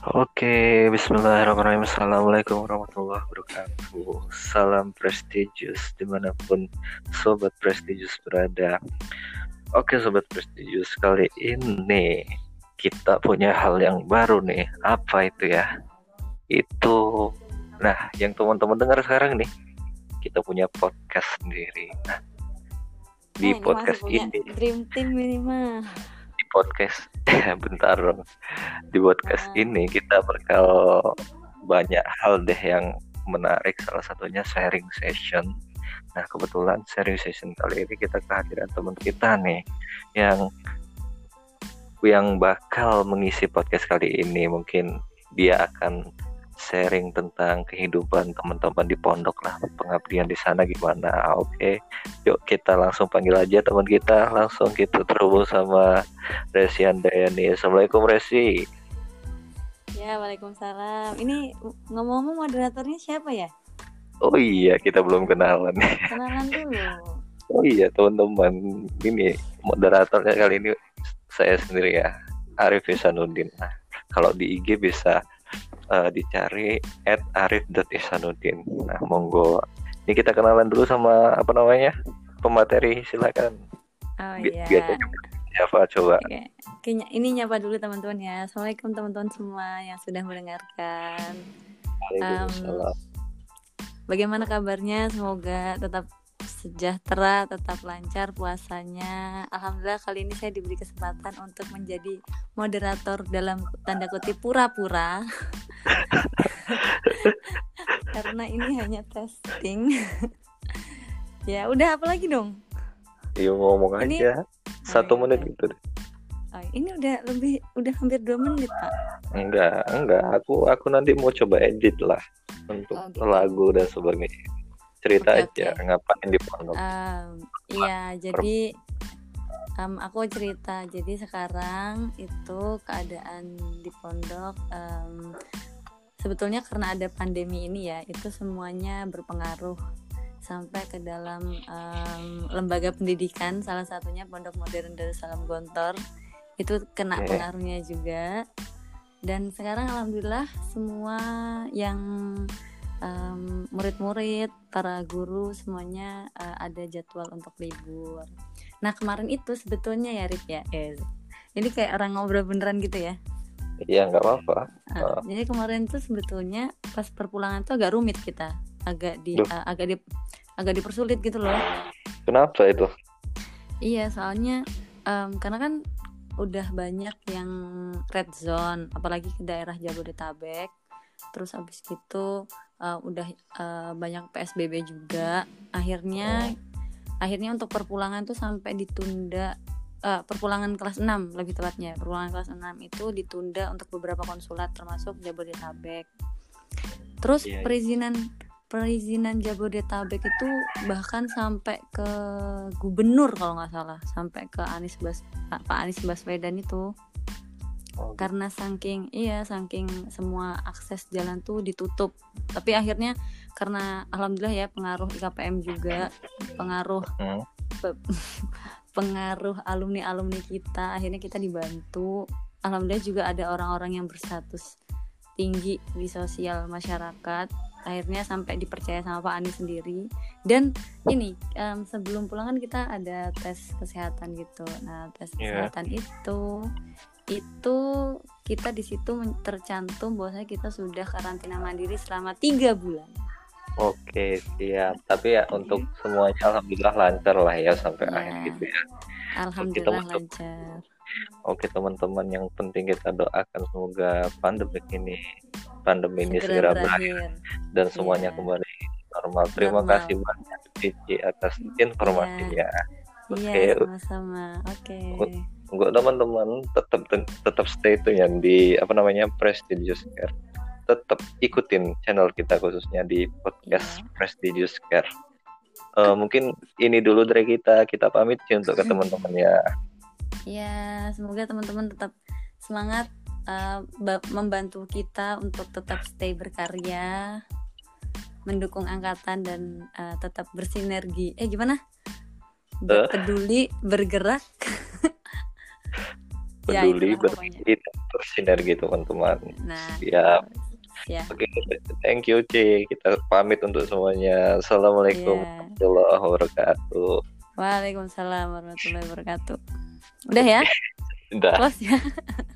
Oke, bismillahirrahmanirrahim. Assalamualaikum warahmatullahi wabarakatuh. Salam prestigious di mana pun sobat prestigious berada. Oke, sobat prestigious kali ini kita punya hal yang baru nih. Apa itu ya? Itu, nah, yang teman-teman dengar sekarang nih, kita punya podcast sendiri. Nah, di Nah, ini podcast ini, Dream Team ini mah. di podcast, bentar dong. Di podcast Ah. ini kita bakal banyak hal deh yang menarik salah satunya sharing session nah kebetulan sharing session kali ini kita kehadiran teman kita nih yang yang bakal mengisi podcast kali ini mungkin dia akan sharing tentang kehidupan teman-teman di pondok lah pengabdian di sana gimana oke yuk kita langsung panggil aja teman kita langsung kita terhubung sama Resi Andayani Assalamualaikum Resi Ya, Waalaikumsalam. Ini ngomong-ngomong moderatornya siapa ya? Oh iya, kita belum kenalan. Kenalan dulu. Oh iya, teman-teman. Ini moderatornya kali ini saya sendiri ya, Arif Ihsanuddin. Nah, kalau di IG bisa eh, dicari @arif.ihsanuddin. Nah, monggo. Ini kita kenalan dulu sama apa namanya? Pemateri silakan. Oh iya. biasanya Siapa coba? Kayaknya ini nyapa dulu teman-teman ya. Assalamualaikum teman-teman semua yang sudah mendengarkan. Waalaikumsalam. Bagaimana kabarnya? Semoga tetap sejahtera, tetap lancar puasanya. Alhamdulillah kali ini saya diberi kesempatan untuk menjadi moderator dalam tanda kutip pura-pura. Karena ini hanya testing. ya, udah apa lagi dong? Yuk ngomong Ini- aja. Satu iya, menit iya. gitu. deh. Oh, ini udah lebih udah hampir dua menit, Pak. Enggak, enggak. Aku aku nanti mau coba edit lah untuk Oh, gitu. lagu dan sebagainya. Cerita Oke, aja oke. ngapain di pondok. Em, iya, jadi em, aku cerita. Jadi sekarang itu keadaan di pondok em, sebetulnya karena ada pandemi ini ya, itu semuanya berpengaruh sampai ke dalam em, lembaga pendidikan salah satunya Pondok Modern Darussalam Gontor. Itu kena Oke. pengaruhnya juga. Dan sekarang alhamdulillah semua yang em, murid-murid para guru semuanya eh, ada jadwal untuk libur. Nah kemarin itu sebetulnya ya Rip ya? Eh, ini kayak orang ngobrol beneran gitu ya Iya nggak apa-apa. Oh. jadi kemarin tuh sebetulnya pas perpulangan tuh agak rumit kita agak di Duh. ah, agak di agak dipersulit gitu loh Kenapa itu? Iya, soalnya em, karena kan udah banyak yang red zone, apalagi ke daerah Jabodetabek. Terus abis itu eh, udah eh, banyak PSBB juga. Akhirnya akhirnya untuk perpulangan tuh sampai ditunda eh, perpulangan kelas 6 lebih tepatnya. Perpulangan kelas 6 itu ditunda untuk beberapa konsulat termasuk Jabodetabek. Terus Iya, iya. perizinan perizinan Jabodetabek itu bahkan sampai ke gubernur kalau nggak salah sampai ke Anies Bas Pak Pak Anies Baswedan itu Oh, karena saking iya saking semua akses jalan tuh ditutup tapi akhirnya karena alhamdulillah ya pengaruh IKPM juga pengaruh Hmm. pe- pengaruh alumni alumni kita. Akhirnya kita dibantu. Alhamdulillah juga ada orang-orang yang berstatus tinggi di sosial masyarakat. Akhirnya sampai dipercaya sama Pak Anies sendiri. Dan ini em, sebelum pulang kan kita ada tes kesehatan gitu. Nah tes Iya. kesehatan itu itu kita di situ tercantum bahwasanya kita sudah karantina mandiri selama tiga bulan Oke siap. Tapi ya untuk semuanya alhamdulillah lancar lah ya sampai Iya. akhir gitu ya. alhamdulillah teman-teman. lancar Oke teman-teman yang penting kita doakan semoga pandemi ini pandemi ini segera berakhir dan semuanya Iya. kembali normal. Terima Normal. kasih banyak Cici atas informasinya. Iya, Oke. sama-sama. Oke. Untuk teman-teman tetap tetap stay tune ya di apa namanya Prestigious Care. Tetap ikutin channel kita khususnya di podcast Iya. Prestigious Care. Eh, mungkin ini dulu dari kita kita pamit sih untuk ke teman-teman ya. Ya, semoga teman-teman tetap semangat ba- membantu kita untuk tetap stay berkarya, mendukung angkatan dan eh, tetap bersinergi. Eh, gimana? Peduli, bergerak, Ya, peduli dan bersinergi teman-teman Nah, Siap. Ya. oke thank you C kita pamit untuk semuanya assalamualaikum Iya. warahmatullahi wabarakatuh Waalaikumsalam warahmatullahi wabarakatuh. Udah ya, Dah. close ya.